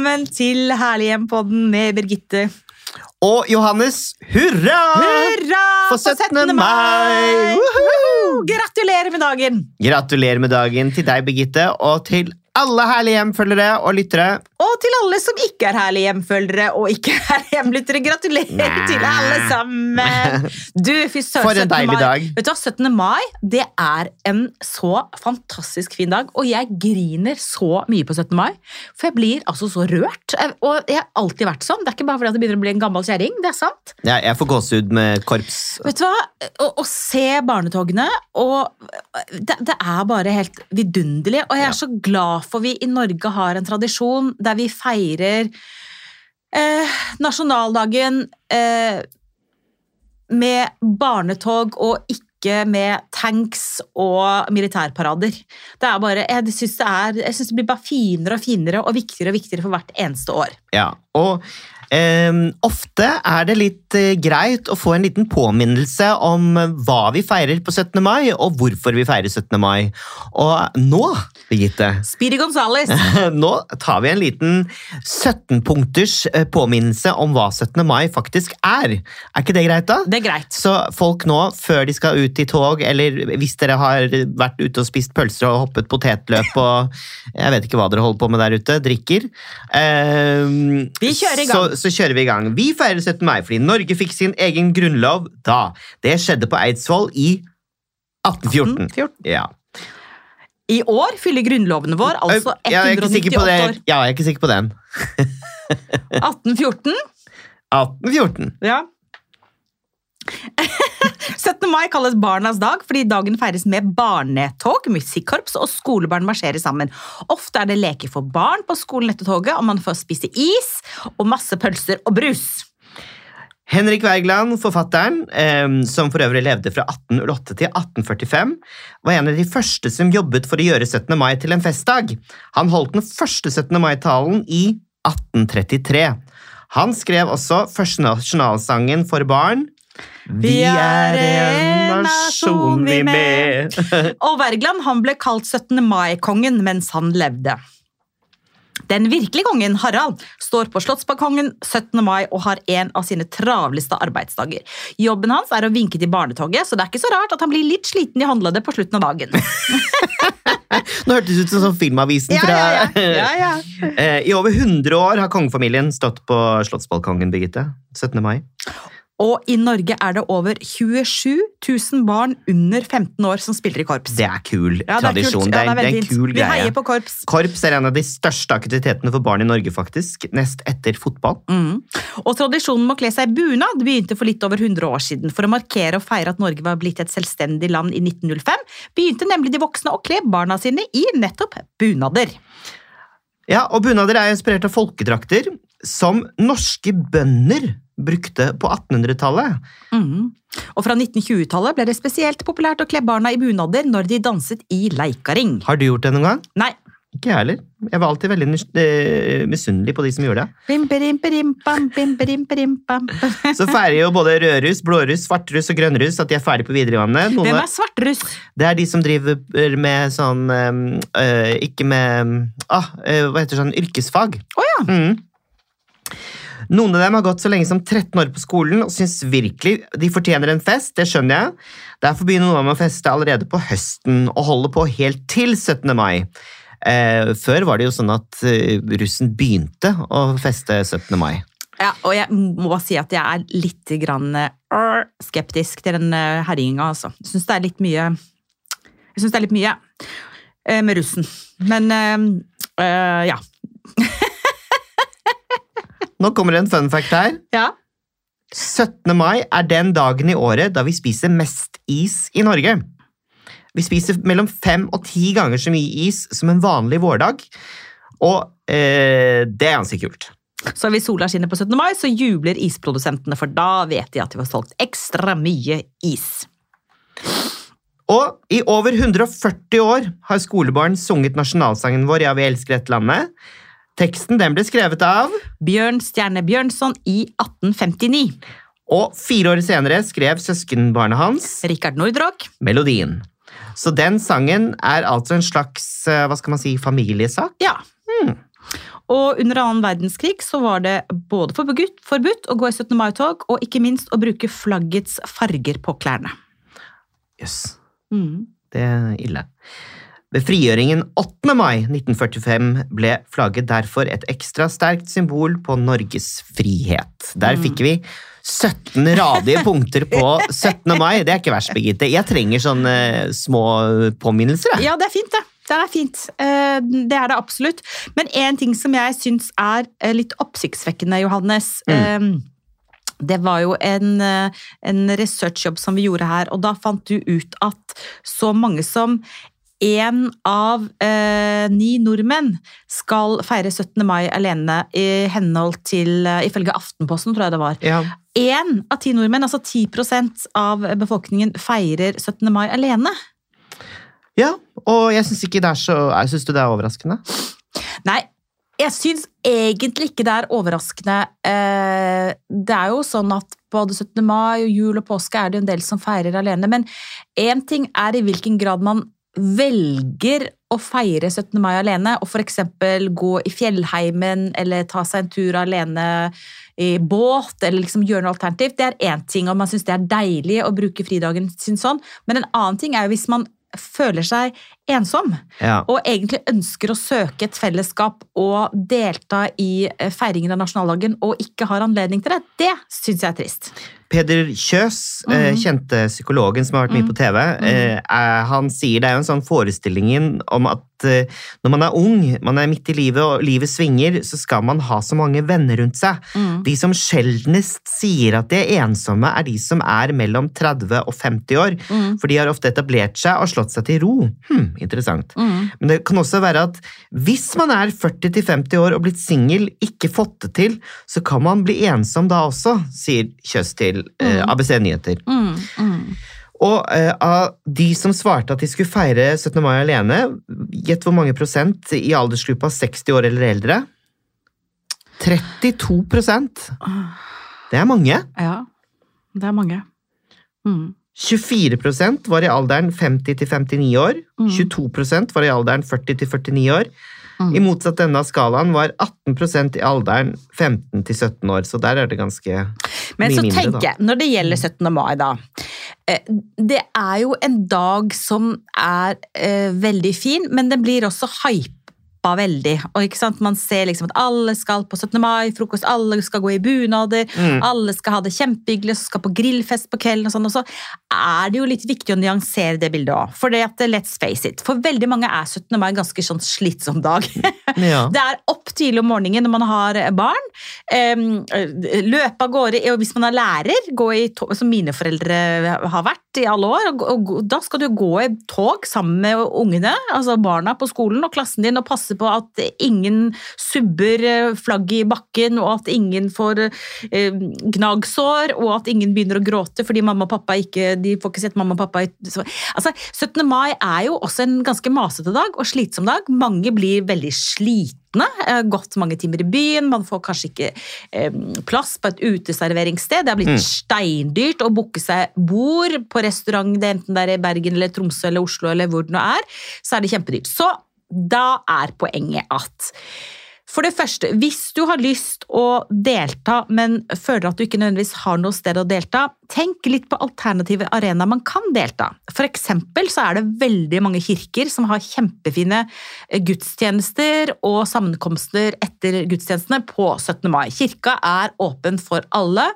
velkommen til Herlighjem-podden med Birgitte. Og Johannes, hurra! Hurra For 17. mai! Woohoo! Gratulerer med dagen! Gratulerer med dagen til deg, Birgitte, og til alle herlige hjemfølgere og lyttere. Og til alle som ikke er herlige hjemfølgere og ikke er Herlighjem-lyttere, gratulerer Nei. til alle sammen! Du, fy søren, For en 17. deilig dag. Vet du hva, 17. mai det er en så fantastisk fin dag, og jeg griner så mye på 17. mai. For jeg blir altså så rørt. Og jeg har alltid vært sånn. Det er ikke bare fordi det jeg begynner å bli en gammel kjerring. Det er sant. Ja, jeg får gåsehud med korps. Vet du hva? Å, å se barnetogene og det, det er bare helt vidunderlig. Og jeg er Ja. så glad for vi i Norge har en tradisjon der vi feirer eh, nasjonaldagen eh, med barnetog og ikke med tanks og militærparader. Det er bare, jeg syns det, det blir bare finere og finere og viktigere og viktigere for hvert eneste år. Ja, og ehm, ofte er det litt eh, greit å få en liten påminnelse om hva vi feirer på 17. mai, og hvorfor vi feirer 17. mai. Og nå, Birgitte, Speedy Gonzales! nå tar vi en liten 17-punkters eh, påminnelse om hva 17. mai faktisk er. Er ikke det greit, da? Det er greit. Så folk nå, før de skal ut i tog, eller hvis dere har vært ute og spist pølser og hoppet potetløp og jeg vet ikke hva dere holder på med der ute, drikker ehm, Vi kjører i gang. Så, så kjører vi i gang. Vi feirer 17. mai fordi Norge fikk sin egen grunnlov da. Det skjedde på Eidsvoll i 1814. 1814. Ja. I år fyller grunnloven vår altså Ja, jeg er ikke sikker 198 år. Ja, jeg er ikke sikker på den. 1814. 1814. Ja. 17. mai kalles barnas dag fordi dagen feires med barnetog, musikkorps og skolebarn marsjerer sammen. Ofte er det leker for barn på skolen etter toget, og man får spise is og masse pølser og brus. Henrik Wergeland, forfatteren, eh, som for øvrig levde fra 1808 til 1845, var en av de første som jobbet for å gjøre 17. mai til en festdag. Han holdt den første 17. mai-talen i 1833. Han skrev også første nasjonalsangen for barn. Vi er en nasjon, vi med. Og Wergeland han ble kalt 17. mai-kongen mens han levde. Den virkelige kongen, Harald, står på Slottsbalkongen 17. mai og har en av sine travleste arbeidsdager. Jobben hans er å vinke til barnetoget, så det er ikke så rart at han blir litt sliten i håndleddet på slutten av dagen. Nå hørtes det ut som sånn Filmavisen Ja, fra ja, ja. Eh, I over 100 år har kongefamilien stått på Slottsbalkongen, Birgitte. 17. mai. Og i Norge er det over 27 000 barn under 15 år som spiller i korps. Det er kul Ja, det er tradisjon. Ja, Det er, det er kul greie. Vi heier på korps. Korps er en av de største aktivitetene for barn i Norge, faktisk. Nest etter fotball. Mm. Og tradisjonen med å kle seg i bunad begynte for litt over 100 år siden. For å markere og feire at Norge var blitt et selvstendig land i 1905, begynte nemlig de voksne å kle barna sine i nettopp bunader. Ja, og Bunader er inspirert av folkedrakter som norske bønder brukte på 1800-tallet. Mm. Og fra 1920-tallet ble det spesielt populært å kle barna i bunader når de danset i leikaring. Har du gjort det noen gang? Nei. Ikke jeg heller. Jeg var alltid veldig eh, misunnelig på de som gjorde det. Bim-berim-berim-bam, bim-berim-berim-bam. Så feirer jo både rødruss, blåruss, svartruss og grønnruss at de er ferdig på videregående. Noen Hvem er svartruss? Det er de som driver med sånn øh, Ikke med øh, Hva heter det sånn yrkesfag. Å ja. Mm. Noen av dem har gått så lenge som 13 år på skolen og syns virkelig de fortjener en fest. Det skjønner jeg. Derfor begynner noen av dem å feste allerede på høsten og holder på helt til 17. mai. Eh, før var det jo sånn at eh, russen begynte å feste 17. mai. Ja, og jeg må si at jeg er litt grann, øh, skeptisk til den øh, herjinga, altså. Syns det er litt mye Jeg synes det er litt mye øh, med russen. Men øh, ja. Nå kommer det en fun fact her. ja. 17. mai er den dagen i året da vi spiser mest is i Norge. Vi spiser mellom fem og ti ganger så mye is som en vanlig vårdag, og eh, det er ganske kult. Så hvis sola skinner på 17. mai, så jubler isprodusentene, for da vet de at de har solgt ekstra mye is. Og i over 140 år har skolebarn sunget nasjonalsangen vår Ja, vi elsker dette landet. Teksten den ble skrevet av, Bjørn Stjerne Bjørnson i 1859. og fire år senere skrev søskenbarnet hans Rikard Nordrock. melodien. Så den sangen er altså en slags eh, hva skal man si, familiesak. Ja. Og under annen verdenskrig så var det både forbudt, å gå i 17. mai-tog, og ikke minst å bruke flaggets farger på klærne. Jøss, Mm. det er ille. Ved frigjøringen 8. mai 1945 ble flagget derfor et ekstra sterkt symbol på Norges frihet. Der Mm. fikk vi 17 radige punkter på 17. mai. Det er ikke verst, Birgitte. Jeg trenger sånne små påminnelser. jeg. Ja, det er fint, det. Det er fint. Eh, Det er det absolutt. Men en ting som jeg syns er eh, litt oppsiktsvekkende, Johannes Mm. Det var jo en, eh, en researchjobb som vi gjorde her, og da fant du ut at så mange som én av eh, ni nordmenn skal feire 17. mai alene i henhold til eh, Ifølge Aftenposten, tror jeg det var. Ja. Én av ti nordmenn, altså 10% av befolkningen, feirer 17. mai alene. ja, og jeg syns ikke det er så Jeg syns du det er overraskende? Nei, jeg syns egentlig ikke det er overraskende. Eh, Det er jo sånn at både 17. mai og jul og påske er det en del som feirer alene, men én ting er i hvilken grad man velger å feire 17. mai alene, og f.eks. gå i fjellheimen eller ta seg en tur alene i båt, eller liksom gjøre noe alternativt. Det er én ting, og man syns det er deilig å bruke fridagen sin sånn, men en annen ting er jo hvis man føler seg ensom Ja. og egentlig ønsker å søke et fellesskap og delta i eh, feiringen av nasjonaldagen og ikke har anledning til det, det syns jeg er trist. Peder Kjøs, mm. Mhm. kjente psykologen som har vært mye på TV, mm. er- han sier det er jo en sånn forestillingen om at eh, når man er ung, man er midt i livet og livet svinger, så skal man ha så mange venner rundt seg. De som sjeldnest sier at de er ensomme, er de som er mellom 30 og 50 år. Mm. For de har ofte etablert seg og slått seg til ro. Hm, interessant. Mm. Men det kan også være at hvis man er 40-50 år og blitt singel, ikke fått det til, så kan man bli ensom da også, sier Kjøs til eh, ABC Nyheter. Mm. Mm. Og eh, av de som svarte at de skulle feire 17. mai alene, gjett hvor mange prosent i aldersgruppa 60 år eller eldre? 32% Det er mange. Ja, det er mange. Mm. 24% var i alderen 50 til 59 år. Mm. 22% var i alderen 40 til 49 år. Mm. I motsatt ende av skalaen var 18% i alderen 15 til 17 år, så der er det ganske Men mye så mindre, tenker jeg, når det gjelder 17. mai, da eh, Det er jo en dag som er eh, veldig fin, men den blir også hypa veldig. Og ikke sant, Man ser liksom at alle skal på 17. mai-frokost, alle skal gå i bunader, Mm. alle skal ha det kjempehyggelig, så skal på grillfest på kvelden og sånn. Og så er det jo litt viktig å nyansere det bildet òg. For det at, let's face it, for veldig mange er 17. mai en ganske sånn slitsom dag. Ja. Det er opp tidlig om morgenen når man har barn. em, løpe av gårde, og hvis man er lærer, gå i som mine foreldre har vært i alle år. Og, og, da skal du gå i tog sammen med ungene, altså barna på skolen og klassen din, og passe på at ingen subber eh, flagget i bakken, og at ingen får eh, gnagsår, og at ingen begynner å gråte fordi mamma og pappa ikke de får ikke sett mamma og pappa altså, 17. mai er jo også en ganske masete dag og slitsom dag. Mange blir veldig slitne. Eh, Gått mange timer i byen, man får kanskje ikke eh, plass på et uteserveringssted. Det har blitt steindyrt å booke seg bord på restaurant, det enten det er i Bergen eller Tromsø eller Oslo eller hvor det nå er. Så er det kjempedyrt. Så da er poenget at for det første, hvis du har lyst å delta, men føler at du ikke nødvendigvis har noe sted å delta, tenk litt på alternative arenaer man kan delta. For eksempel så er det veldig mange kirker som har kjempefine eh, gudstjenester og sammenkomster etter gudstjenestene på 17. mai. Kirka er åpen for alle.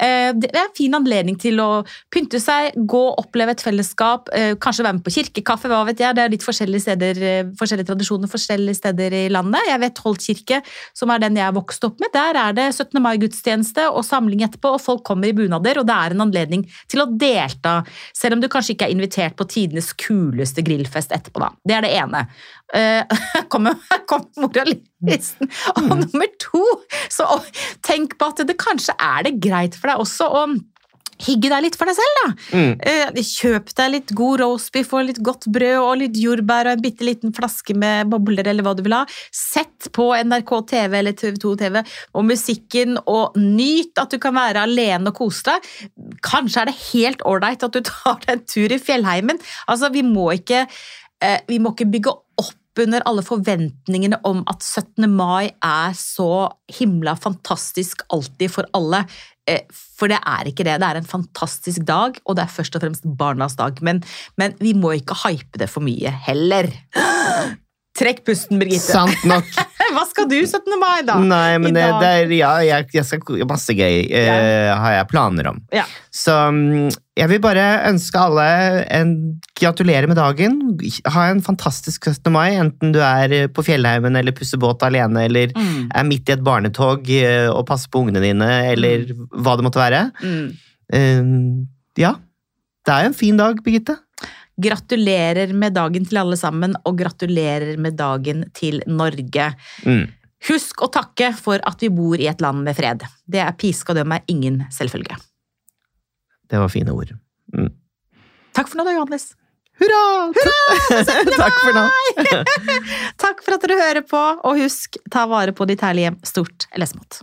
Eh, Det er en fin anledning til å pynte seg, gå og oppleve et fellesskap, eh, kanskje være med på kirkekaffe, hva vet jeg. Det er litt forskjellige steder, eh, forskjellige tradisjoner forskjellige steder i landet. Jeg vet Holt kirke, som er den jeg vokste opp med, der er det 17. mai-gudstjeneste og samling etterpå, og folk kommer i bunader, og det er en anledning til å delta, selv om du kanskje ikke er invitert på tidenes kuleste grillfest etterpå, da. Det er det ene. Eh, kommer, kom moralisten. Og nummer to, så tenk på at det kanskje er det greit for deg også å hygge deg litt for deg selv, da. Mm. Eh, Kjøp deg litt god roastbiff og litt godt brød og litt jordbær og en bitte liten flaske med bobler eller hva du vil ha. Sett på NRK TV eller TV2 TV og musikken, og nyt at du kan være alene og kose deg. Kanskje er det helt ålreit at du tar deg en tur i fjellheimen. Altså, vi må ikke, eh, vi må ikke bygge opp under alle forventningene om at 17. mai er så himla fantastisk alltid for alle. Eh, For det er ikke det. Det er en fantastisk dag, og det er først og fremst barnas dag. Men, men vi må ikke hype det for mye heller. Trekk pusten, Birgitte. Sant nok. Skal du 17. mai, da? Nei, men det, det er, ja, jeg, jeg skal, masse gøy eh, har jeg planer om. Ja. Så mm, jeg vil bare ønske alle en gratulerer med dagen. Ha en fantastisk 17. mai, enten du er på Fjellheimen eller pusser båt alene, eller Mm. er midt i et barnetog eh, og passer på ungene dine, eller hva det måtte være. Mm. Uh, ja. Det er jo en fin dag, Birgitte. Gratulerer med dagen til alle sammen, og gratulerer med dagen til Norge. Mm. Husk å takke for at vi bor i et land med fred. Det er pisk og døm er ingen selvfølge. Det var fine ord. Mm. Takk for nå, da, Johannes. Hurra! Takk for nå. Takk for at dere hører på, og husk, ta vare på ditt herlige stort eller smått.